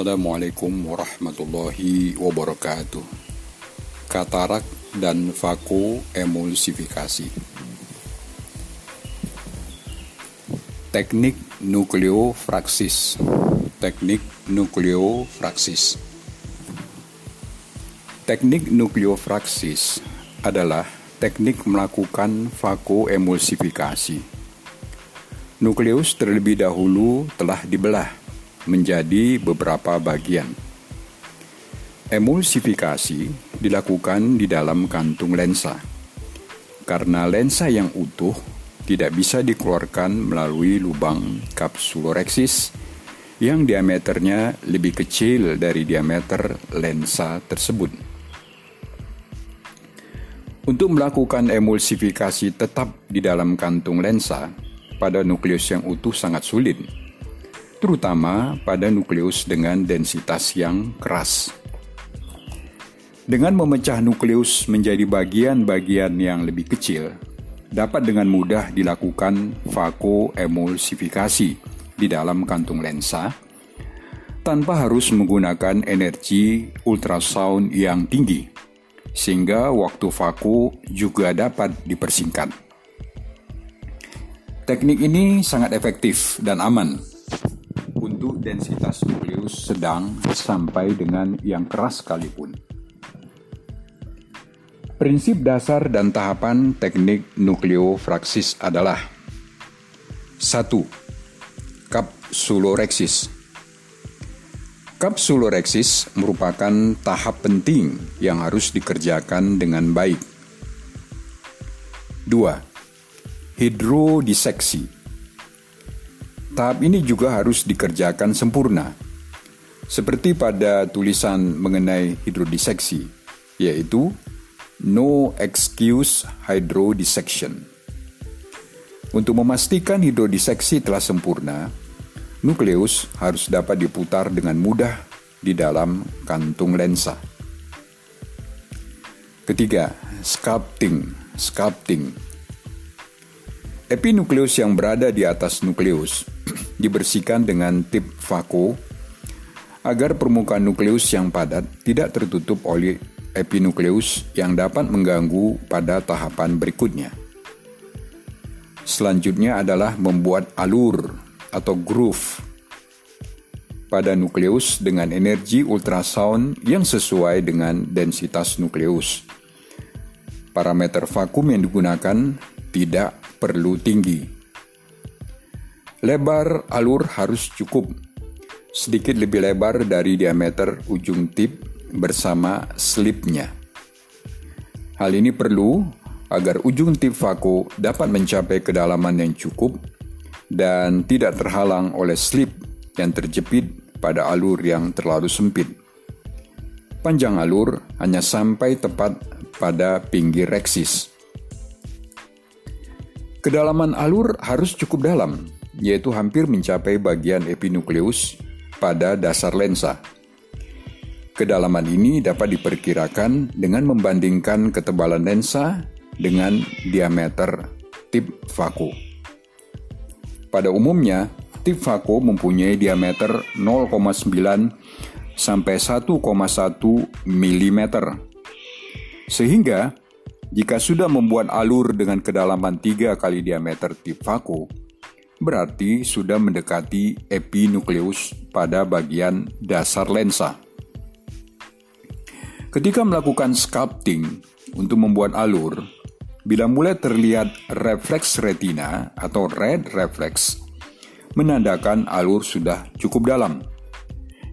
Assalamualaikum warahmatullahi wabarakatuh. Katarak dan vakoemulsifikasi. Teknik nukleofraksis. Teknik nukleofraksis. Teknik nukleofraksis adalah teknik melakukan vakoemulsifikasi. Nukleus terlebih dahulu telah dibelah menjadi beberapa bagian. Emulsifikasi dilakukan di dalam kantung lensa. Karena lensa yang utuh tidak bisa dikeluarkan melalui lubang kapsuloreksis yang diameternya lebih kecil dari diameter lensa tersebut. Untuk melakukan emulsifikasi tetap di dalam kantung lensa pada nukleus yang utuh sangat sulit terutama pada nukleus dengan densitas yang keras. Dengan memecah nukleus menjadi bagian-bagian yang lebih kecil, dapat dengan mudah dilakukan vakoemulsifikasi di dalam kantung lensa tanpa harus menggunakan energi ultrasound yang tinggi, sehingga waktu vaku juga dapat dipersingkat. Teknik ini sangat efektif dan aman untuk densitas nukleus sedang sampai dengan yang keras sekalipun. Prinsip dasar dan tahapan teknik nukleofraksis adalah 1. Kapsuloreksis Kapsuloreksis merupakan tahap penting yang harus dikerjakan dengan baik. 2. Hidrodiseksi Tahap ini juga harus dikerjakan sempurna. Seperti pada tulisan mengenai hidrodiseksi, yaitu no excuse hydrodissection. Untuk memastikan hidrodiseksi telah sempurna, nukleus harus dapat diputar dengan mudah di dalam kantung lensa. Ketiga, sculpting. Sculpting. Epinukleus yang berada di atas nukleus dibersihkan dengan tip vaku agar permukaan nukleus yang padat tidak tertutup oleh epinukleus yang dapat mengganggu pada tahapan berikutnya. Selanjutnya adalah membuat alur atau groove pada nukleus dengan energi ultrasound yang sesuai dengan densitas nukleus. Parameter vakum yang digunakan tidak perlu tinggi Lebar alur harus cukup, sedikit lebih lebar dari diameter ujung tip bersama slipnya. Hal ini perlu agar ujung tip vaku dapat mencapai kedalaman yang cukup dan tidak terhalang oleh slip yang terjepit pada alur yang terlalu sempit. Panjang alur hanya sampai tepat pada pinggir reksis. Kedalaman alur harus cukup dalam yaitu hampir mencapai bagian epinukleus pada dasar lensa. Kedalaman ini dapat diperkirakan dengan membandingkan ketebalan lensa dengan diameter tip vaku. Pada umumnya, tip vaku mempunyai diameter 0,9 sampai 1,1 mm. Sehingga, jika sudah membuat alur dengan kedalaman 3 kali diameter tip vaku, berarti sudah mendekati epinukleus pada bagian dasar lensa. Ketika melakukan sculpting untuk membuat alur, bila mulai terlihat refleks retina atau red reflex, menandakan alur sudah cukup dalam,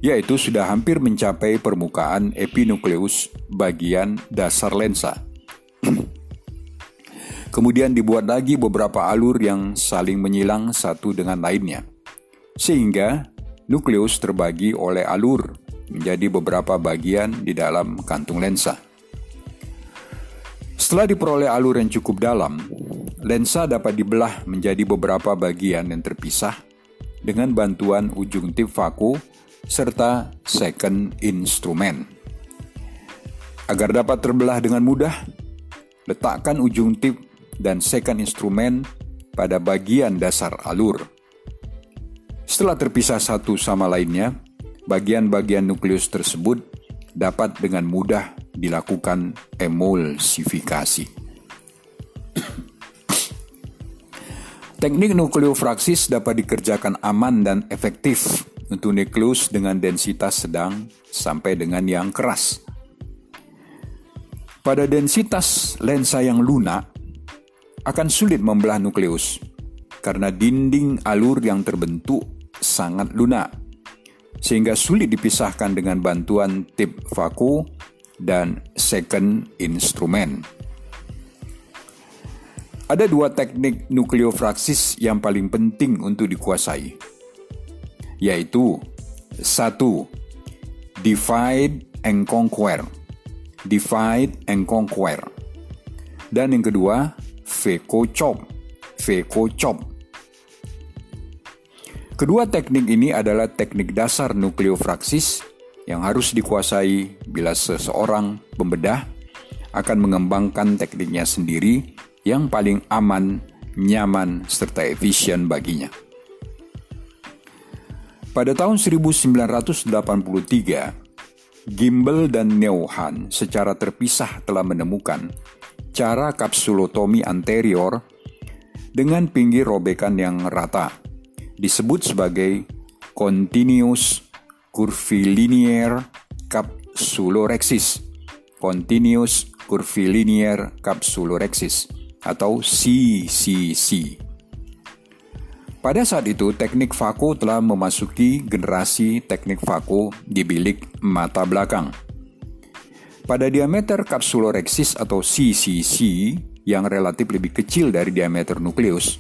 yaitu sudah hampir mencapai permukaan epinukleus bagian dasar lensa. Kemudian dibuat lagi beberapa alur yang saling menyilang satu dengan lainnya. Sehingga nukleus terbagi oleh alur menjadi beberapa bagian di dalam kantung lensa. Setelah diperoleh alur yang cukup dalam, lensa dapat dibelah menjadi beberapa bagian yang terpisah dengan bantuan ujung tip vaku serta second instrument. Agar dapat terbelah dengan mudah, letakkan ujung tip dan second instrumen pada bagian dasar alur. Setelah terpisah satu sama lainnya, bagian-bagian nukleus tersebut dapat dengan mudah dilakukan emulsifikasi. Teknik nukleofraksis dapat dikerjakan aman dan efektif untuk nukleus dengan densitas sedang sampai dengan yang keras. Pada densitas lensa yang lunak, akan sulit membelah nukleus karena dinding alur yang terbentuk sangat lunak, sehingga sulit dipisahkan dengan bantuan tip vaku dan second instrument. Ada dua teknik nukleofraksis yang paling penting untuk dikuasai, yaitu satu, divide and conquer, divide and conquer, dan yang kedua, VECO-CHOP. VECO-CHOP. Kedua teknik ini adalah teknik dasar nukleofraksis yang harus dikuasai bila seseorang pembedah akan mengembangkan tekniknya sendiri yang paling aman, nyaman, serta efisien baginya. Pada tahun 1983, Gimbel dan Neuhan secara terpisah telah menemukan cara kapsulotomi anterior dengan pinggir robekan yang rata, disebut sebagai continuous curvilinear capsulorhexis, continuous curvilinear capsulorhexis atau CCC. Pada saat itu, teknik Fako telah memasuki generasi teknik Fako di bilik mata belakang pada diameter kapsulorhexis atau CCC yang relatif lebih kecil dari diameter nukleus,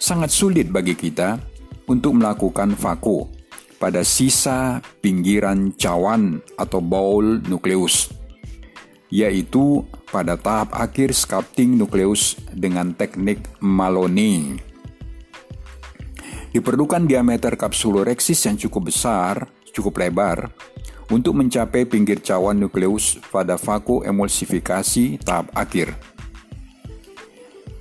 sangat sulit bagi kita untuk melakukan vaku pada sisa pinggiran cawan atau bowl nukleus, yaitu pada tahap akhir sculpting nukleus dengan teknik Maloney. Diperlukan diameter kapsulorhexis yang cukup besar, cukup lebar, untuk mencapai pinggir cawan nukleus pada vaku emulsifikasi tahap akhir.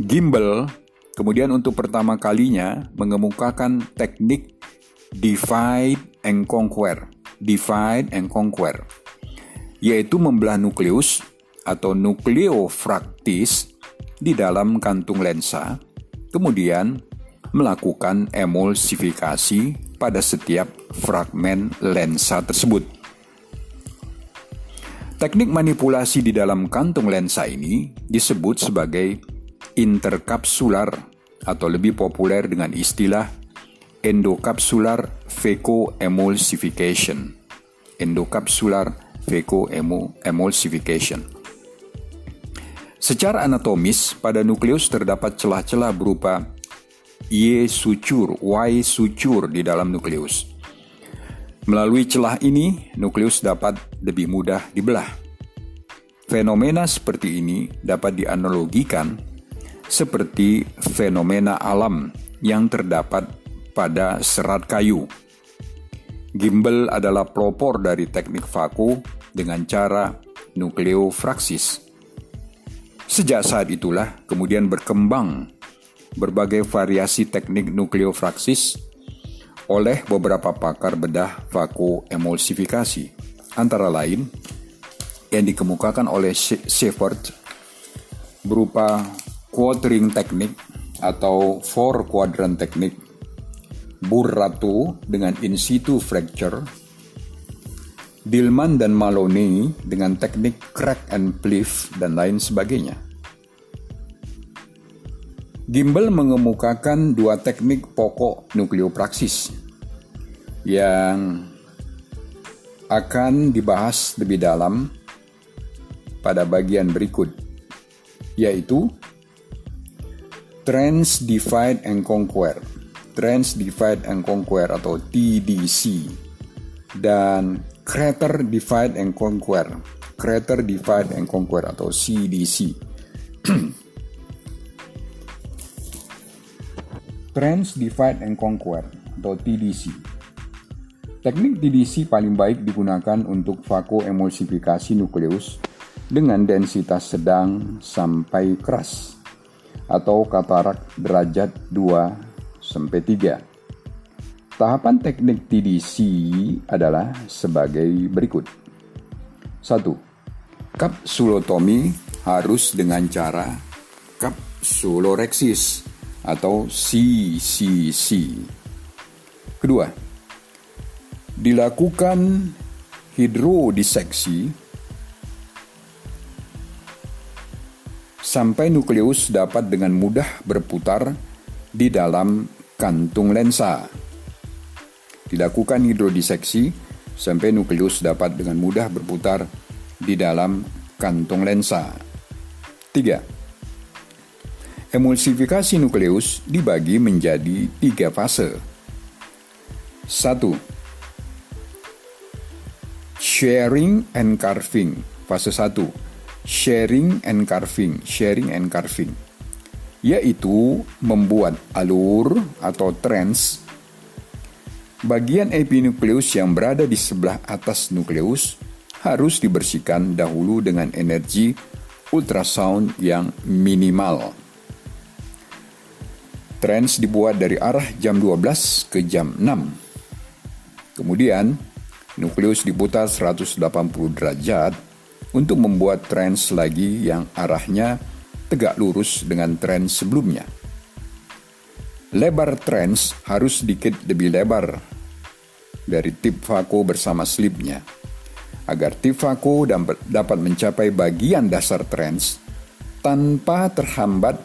Gimbel kemudian untuk pertama kalinya mengemukakan teknik divide and conquer, divide and conquer, yaitu membelah nukleus atau nukleofraktis di dalam kantung lensa, kemudian melakukan emulsifikasi pada setiap fragmen lensa tersebut. Teknik manipulasi di dalam kantung lensa ini disebut sebagai interkapsular atau lebih populer dengan istilah endokapsular emulsification. Endokapsular emulsification. Secara anatomis, pada nukleus terdapat celah-celah berupa Y sucur, Y sucur di dalam nukleus. Melalui celah ini, nukleus dapat lebih mudah dibelah. Fenomena seperti ini dapat dianalogikan seperti fenomena alam yang terdapat pada serat kayu. Gimbal adalah pelopor dari teknik vaku dengan cara nukleofraksis. Sejak saat itulah kemudian berkembang berbagai variasi teknik nukleofraksis oleh beberapa pakar bedah vaku emulsifikasi, antara lain yang dikemukakan oleh Shepard berupa quartering teknik atau four quadrant teknik, Burratu dengan in situ fracture, Dillman dan Maloney dengan teknik crack and pliff dan lain sebagainya. Gimbal mengemukakan dua teknik pokok nukleopraksis yang akan dibahas lebih dalam pada bagian berikut, yaitu Trans Divide and Conquer, Trans Divide and Conquer atau TDC, dan Crater Divide and Conquer, Crater Divide and Conquer atau CDC. Trans Divide and Conquer atau TDC. Teknik TDC paling baik digunakan untuk emulsifikasi nukleus dengan densitas sedang sampai keras atau katarak derajat 2 sampai 3. Tahapan teknik TDC adalah sebagai berikut. 1. Kapsulotomi harus dengan cara kapsuloreksis atau CCC. Kedua, dilakukan hidrodiseksi sampai nukleus dapat dengan mudah berputar di dalam kantung lensa. Dilakukan hidrodiseksi sampai nukleus dapat dengan mudah berputar di dalam kantung lensa. 3. Emulsifikasi nukleus dibagi menjadi tiga fase. 1 Sharing and carving. Fase 1. Sharing and carving. Sharing and carving. Yaitu membuat alur atau trans bagian epinukleus yang berada di sebelah atas nukleus harus dibersihkan dahulu dengan energi ultrasound yang minimal. Trans dibuat dari arah jam 12 ke jam 6. Kemudian, Nukleus diputar 180 derajat untuk membuat trans lagi yang arahnya tegak lurus dengan trans sebelumnya. Lebar trans harus sedikit lebih lebar dari tip vako bersama slipnya. Agar tip vako dapat mencapai bagian dasar trans tanpa terhambat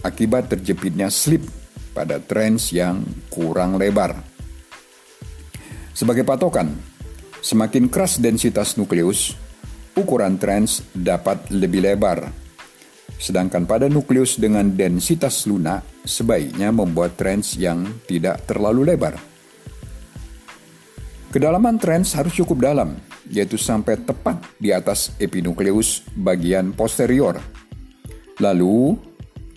akibat terjepitnya slip pada trans yang kurang lebar. Sebagai patokan, Semakin keras densitas nukleus, ukuran trans dapat lebih lebar. Sedangkan pada nukleus dengan densitas lunak, sebaiknya membuat trans yang tidak terlalu lebar. Kedalaman trans harus cukup dalam, yaitu sampai tepat di atas epinukleus bagian posterior. Lalu,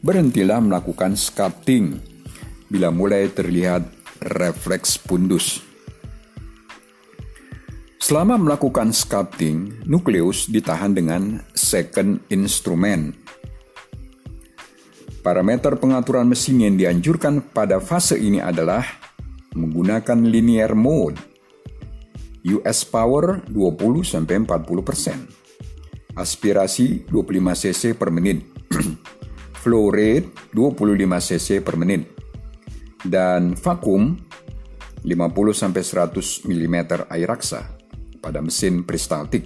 berhentilah melakukan sculpting bila mulai terlihat refleks pundus. Selama melakukan sculpting, nukleus ditahan dengan second instrument. Parameter pengaturan mesin yang dianjurkan pada fase ini adalah menggunakan linear mode. US power 20-40%. Aspirasi 25 cc per menit. Flow rate 25 cc per menit. Dan vakum 50-100 mm air raksa pada mesin peristaltik.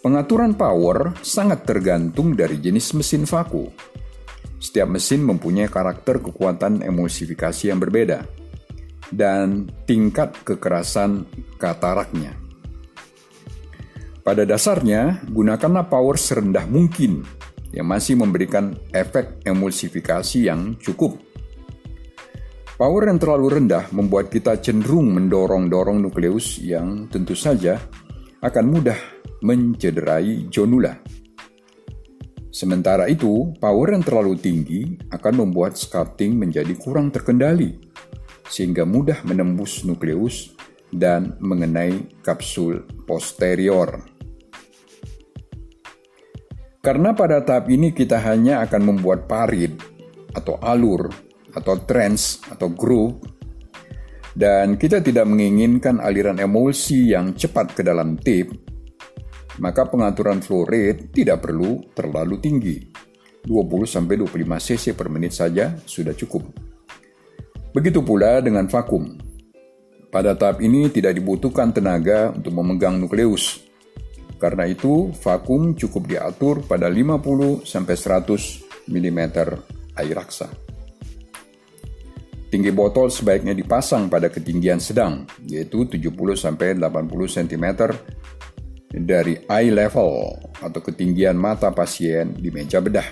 Pengaturan power sangat tergantung dari jenis mesin vaku. Setiap mesin mempunyai karakter kekuatan emulsifikasi yang berbeda dan tingkat kekerasan kataraknya. Pada dasarnya, gunakanlah power serendah mungkin yang masih memberikan efek emulsifikasi yang cukup Power yang terlalu rendah membuat kita cenderung mendorong-dorong nukleus yang tentu saja akan mudah mencederai jonula. Sementara itu, power yang terlalu tinggi akan membuat sculpting menjadi kurang terkendali, sehingga mudah menembus nukleus dan mengenai kapsul posterior. Karena pada tahap ini kita hanya akan membuat parit atau alur atau trends atau groove dan kita tidak menginginkan aliran emulsi yang cepat ke dalam tip, maka pengaturan flow rate tidak perlu terlalu tinggi. 20-25 cc per menit saja sudah cukup. Begitu pula dengan vakum. Pada tahap ini tidak dibutuhkan tenaga untuk memegang nukleus. Karena itu, vakum cukup diatur pada 50-100 mm air raksa. Tinggi botol sebaiknya dipasang pada ketinggian sedang, yaitu 70-80 cm dari eye level atau ketinggian mata pasien di meja bedah.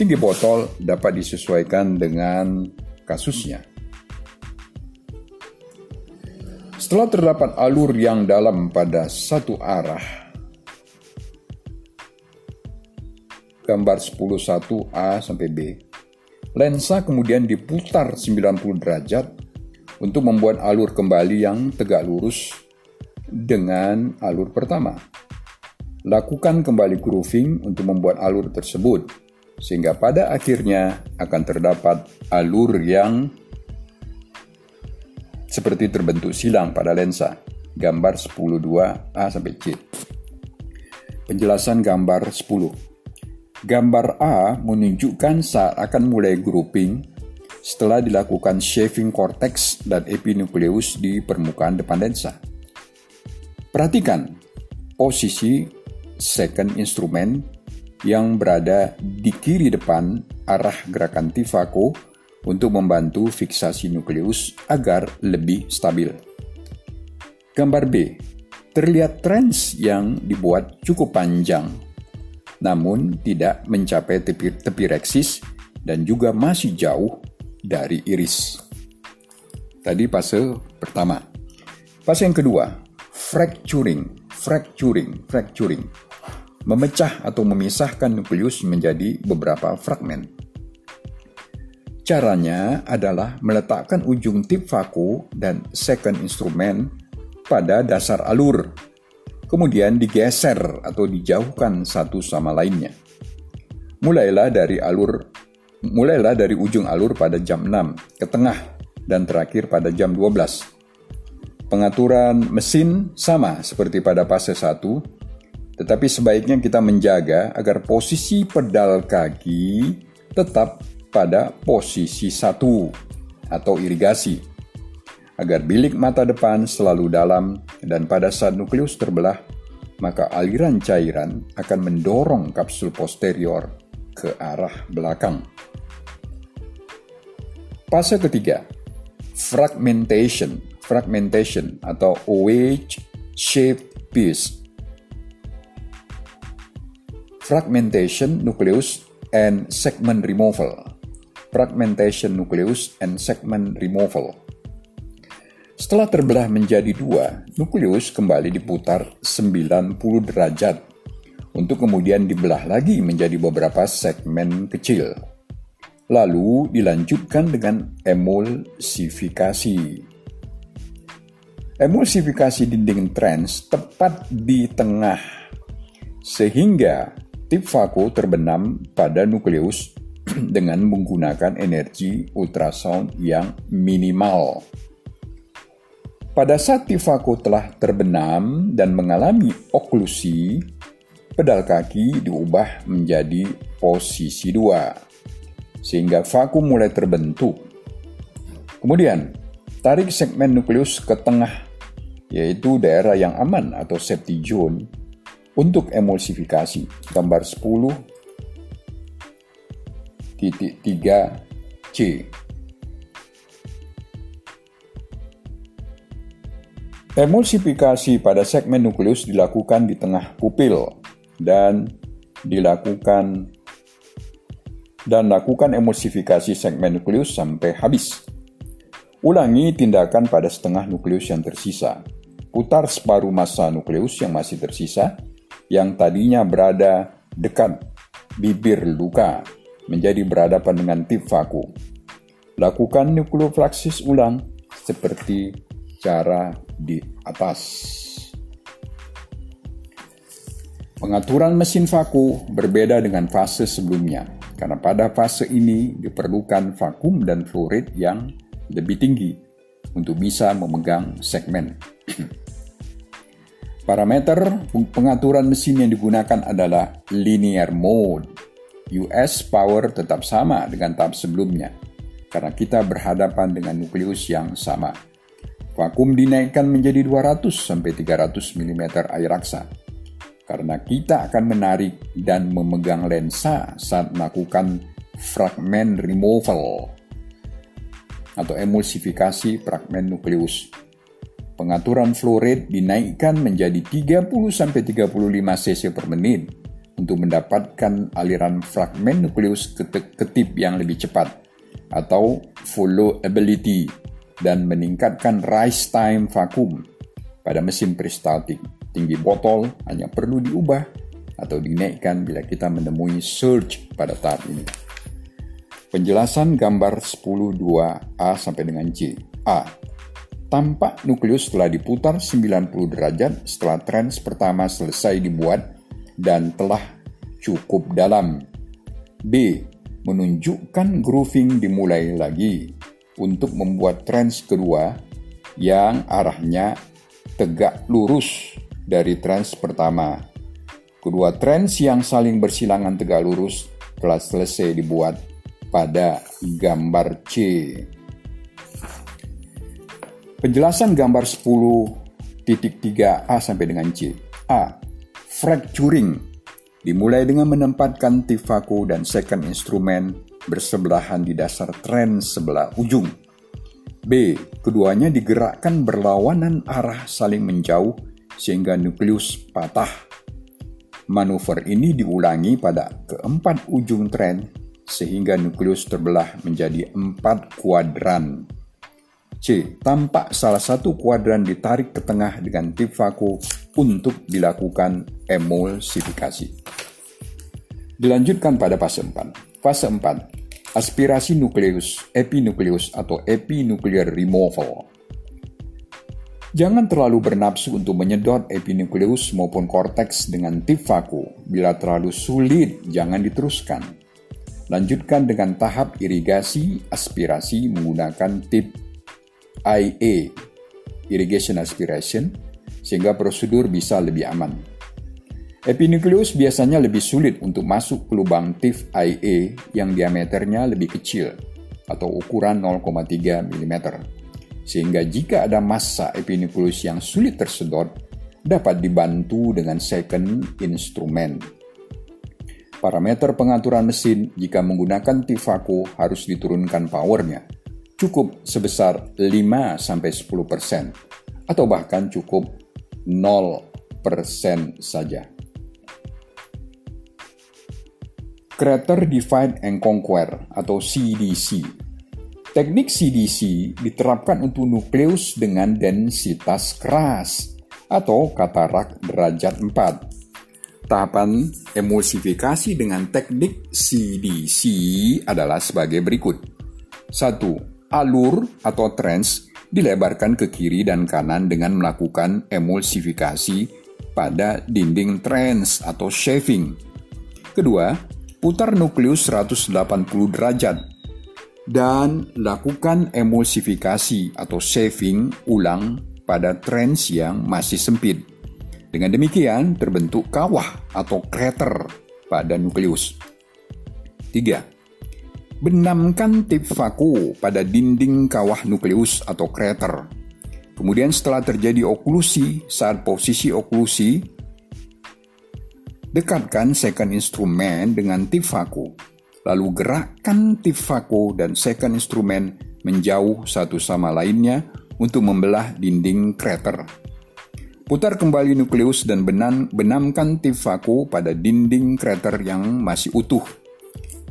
Tinggi botol dapat disesuaikan dengan kasusnya. Setelah terdapat alur yang dalam pada satu arah, gambar 101A sampai B, Lensa kemudian diputar 90 derajat untuk membuat alur kembali yang tegak lurus dengan alur pertama. Lakukan kembali grooving untuk membuat alur tersebut, sehingga pada akhirnya akan terdapat alur yang seperti terbentuk silang pada lensa. Gambar 10.2a sampai C. Penjelasan gambar 10. Gambar A menunjukkan saat akan mulai grouping setelah dilakukan shaving cortex dan epinukleus di permukaan depan lensa. Perhatikan posisi second instrument yang berada di kiri depan arah gerakan Tifako untuk membantu fiksasi nukleus agar lebih stabil. Gambar B. Terlihat trans yang dibuat cukup panjang, namun tidak mencapai tepi, tepi reksis dan juga masih jauh dari iris. Tadi fase pertama. Fase yang kedua, fracturing, fracturing, fracturing memecah atau memisahkan nukleus menjadi beberapa fragmen. Caranya adalah meletakkan ujung tip vaku dan second instrument pada dasar alur, kemudian digeser atau dijauhkan satu sama lainnya. Mulailah dari alur mulailah dari ujung alur pada jam 6 ke tengah dan terakhir pada jam 12. Pengaturan mesin sama seperti pada fase 1 tetapi sebaiknya kita menjaga agar posisi pedal kaki tetap pada posisi satu atau irigasi, agar bilik mata depan selalu dalam dan pada saat nukleus terbelah, maka aliran cairan akan mendorong kapsul posterior ke arah belakang. Fase ketiga, fragmentation, fragmentation atau wedge shaped piece fragmentation nucleus and segment removal. Fragmentation nucleus and segment removal. Setelah terbelah menjadi dua, nukleus kembali diputar 90 derajat untuk kemudian dibelah lagi menjadi beberapa segmen kecil. Lalu dilanjutkan dengan emulsifikasi. Emulsifikasi dinding trans tepat di tengah sehingga Tip vaku terbenam pada nukleus dengan menggunakan energi ultrasound yang minimal. Pada saat tip vaku telah terbenam dan mengalami oklusi, pedal kaki diubah menjadi posisi dua, sehingga vakum mulai terbentuk. Kemudian, tarik segmen nukleus ke tengah, yaitu daerah yang aman atau safety zone, untuk emulsifikasi, gambar 10 titik 3 Emulsifikasi pada segmen nukleus dilakukan di tengah pupil dan dilakukan dan lakukan emulsifikasi segmen nukleus sampai habis. Ulangi tindakan pada setengah nukleus yang tersisa. Putar separuh massa nukleus yang masih tersisa yang tadinya berada dekat bibir luka menjadi berhadapan dengan tip vaku. Lakukan nukleofraksis ulang seperti cara di atas. Pengaturan mesin vaku berbeda dengan fase sebelumnya, karena pada fase ini diperlukan vakum dan fluorid yang lebih tinggi untuk bisa memegang segmen. Parameter pengaturan mesin yang digunakan adalah linear mode. US power tetap sama dengan tahap sebelumnya, karena kita berhadapan dengan nukleus yang sama. Vakum dinaikkan menjadi 200 sampai 300 mm air raksa, karena kita akan menarik dan memegang lensa saat melakukan fragment removal atau emulsifikasi fragmen nukleus. Pengaturan flow rate dinaikkan menjadi 30-35 cc per menit untuk mendapatkan aliran fragmen nukleus ke, ke tip yang lebih cepat atau follow ability dan meningkatkan rise time vakum pada mesin peristaltik. Tinggi botol hanya perlu diubah atau dinaikkan bila kita menemui surge pada tahap ini. Penjelasan gambar 10.2a sampai dengan C. A tampak nukleus telah diputar 90 derajat setelah trans pertama selesai dibuat dan telah cukup dalam. B. Menunjukkan grooving dimulai lagi untuk membuat trans kedua yang arahnya tegak lurus dari trans pertama. Kedua trans yang saling bersilangan tegak lurus telah selesai dibuat pada gambar C. Penjelasan gambar 10.3a sampai dengan C. A. Fracturing dimulai dengan menempatkan tifaku dan second instrumen bersebelahan di dasar tren sebelah ujung. B. Keduanya digerakkan berlawanan arah saling menjauh sehingga nukleus patah. Manuver ini diulangi pada keempat ujung tren sehingga nukleus terbelah menjadi empat kuadran. C. Tampak salah satu kuadran ditarik ke tengah dengan tip vaku untuk dilakukan emulsifikasi. Dilanjutkan pada fase 4. Fase 4 aspirasi nukleus, epinukleus atau epinuclear removal. Jangan terlalu bernafsu untuk menyedot epinukleus maupun korteks dengan tip vaku. Bila terlalu sulit, jangan diteruskan. Lanjutkan dengan tahap irigasi aspirasi menggunakan tip IA, irrigation aspiration, sehingga prosedur bisa lebih aman. Epinukleus biasanya lebih sulit untuk masuk ke lubang TIF IA yang diameternya lebih kecil atau ukuran 0,3 mm. Sehingga jika ada massa epinukleus yang sulit tersedot, dapat dibantu dengan second instrument. Parameter pengaturan mesin jika menggunakan Tifaco harus diturunkan powernya. Cukup sebesar 5-10% atau bahkan cukup 0% saja. Crater Divide and Conquer atau CDC. Teknik CDC diterapkan untuk nukleus dengan densitas keras atau katarak derajat 4. Tahapan emulsifikasi dengan teknik CDC adalah sebagai berikut. 1. Alur atau trans dilebarkan ke kiri dan kanan dengan melakukan emulsifikasi pada dinding trans atau shaving. Kedua, putar nukleus 180 derajat dan lakukan emulsifikasi atau shaving ulang pada trans yang masih sempit. Dengan demikian terbentuk kawah atau krater pada nukleus. 3. Benamkan tip vaku pada dinding kawah nukleus atau krater. Kemudian setelah terjadi oklusi, saat posisi oklusi Dekatkan second instrumen dengan tip vaku, lalu gerakkan tip vaku dan second instrumen menjauh satu sama lainnya untuk membelah dinding krater. Putar kembali nukleus dan benam, benamkan tip vaku pada dinding krater yang masih utuh.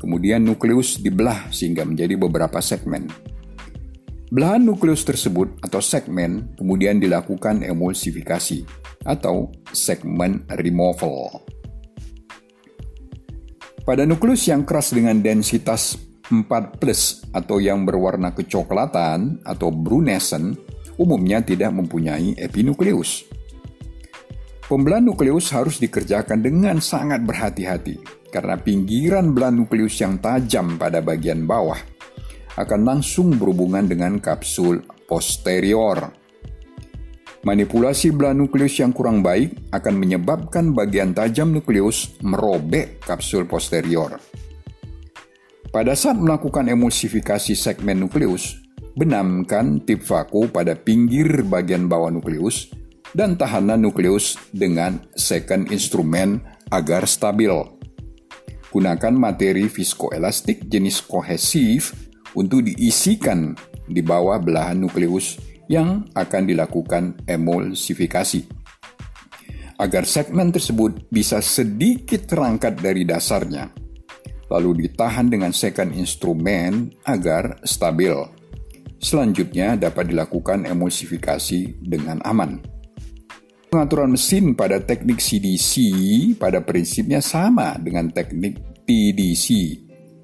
Kemudian nukleus dibelah sehingga menjadi beberapa segmen. Belahan nukleus tersebut atau segmen kemudian dilakukan emulsifikasi atau segmen removal. Pada nukleus yang keras dengan densitas 4 plus atau yang berwarna kecoklatan atau brunescent umumnya tidak mempunyai epinukleus. Pembelahan nukleus harus dikerjakan dengan sangat berhati-hati karena pinggiran belahan nukleus yang tajam pada bagian bawah akan langsung berhubungan dengan kapsul posterior Manipulasi belah nukleus yang kurang baik akan menyebabkan bagian tajam nukleus merobek kapsul posterior. Pada saat melakukan emulsifikasi segmen nukleus, benamkan tip vaku pada pinggir bagian bawah nukleus dan tahanan nukleus dengan second instrumen agar stabil. Gunakan materi viskoelastik jenis kohesif untuk diisikan di bawah belahan nukleus yang akan dilakukan emulsifikasi. Agar segmen tersebut bisa sedikit terangkat dari dasarnya, lalu ditahan dengan second instrumen agar stabil. Selanjutnya dapat dilakukan emulsifikasi dengan aman. Pengaturan mesin pada teknik CDC pada prinsipnya sama dengan teknik TDC.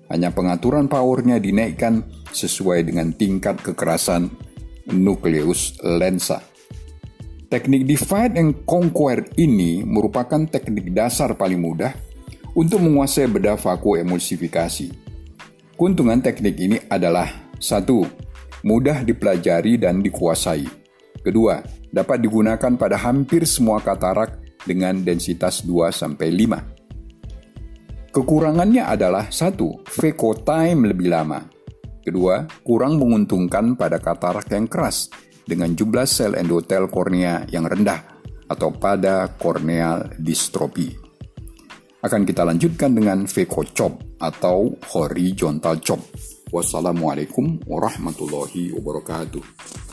Hanya pengaturan powernya dinaikkan sesuai dengan tingkat kekerasan nukleus lensa. Teknik divide and conquer ini merupakan teknik dasar paling mudah untuk menguasai bedah vaku emulsifikasi. Keuntungan teknik ini adalah satu, mudah dipelajari dan dikuasai. Kedua, dapat digunakan pada hampir semua katarak dengan densitas 2-5. Kekurangannya adalah satu, Veco time lebih lama. Kedua, kurang menguntungkan pada katarak yang keras dengan jumlah sel endotel kornea yang rendah atau pada corneal dystrophy. Akan kita lanjutkan dengan Veco chop atau horizontal chop. Wassalamualaikum warahmatullahi wabarakatuh.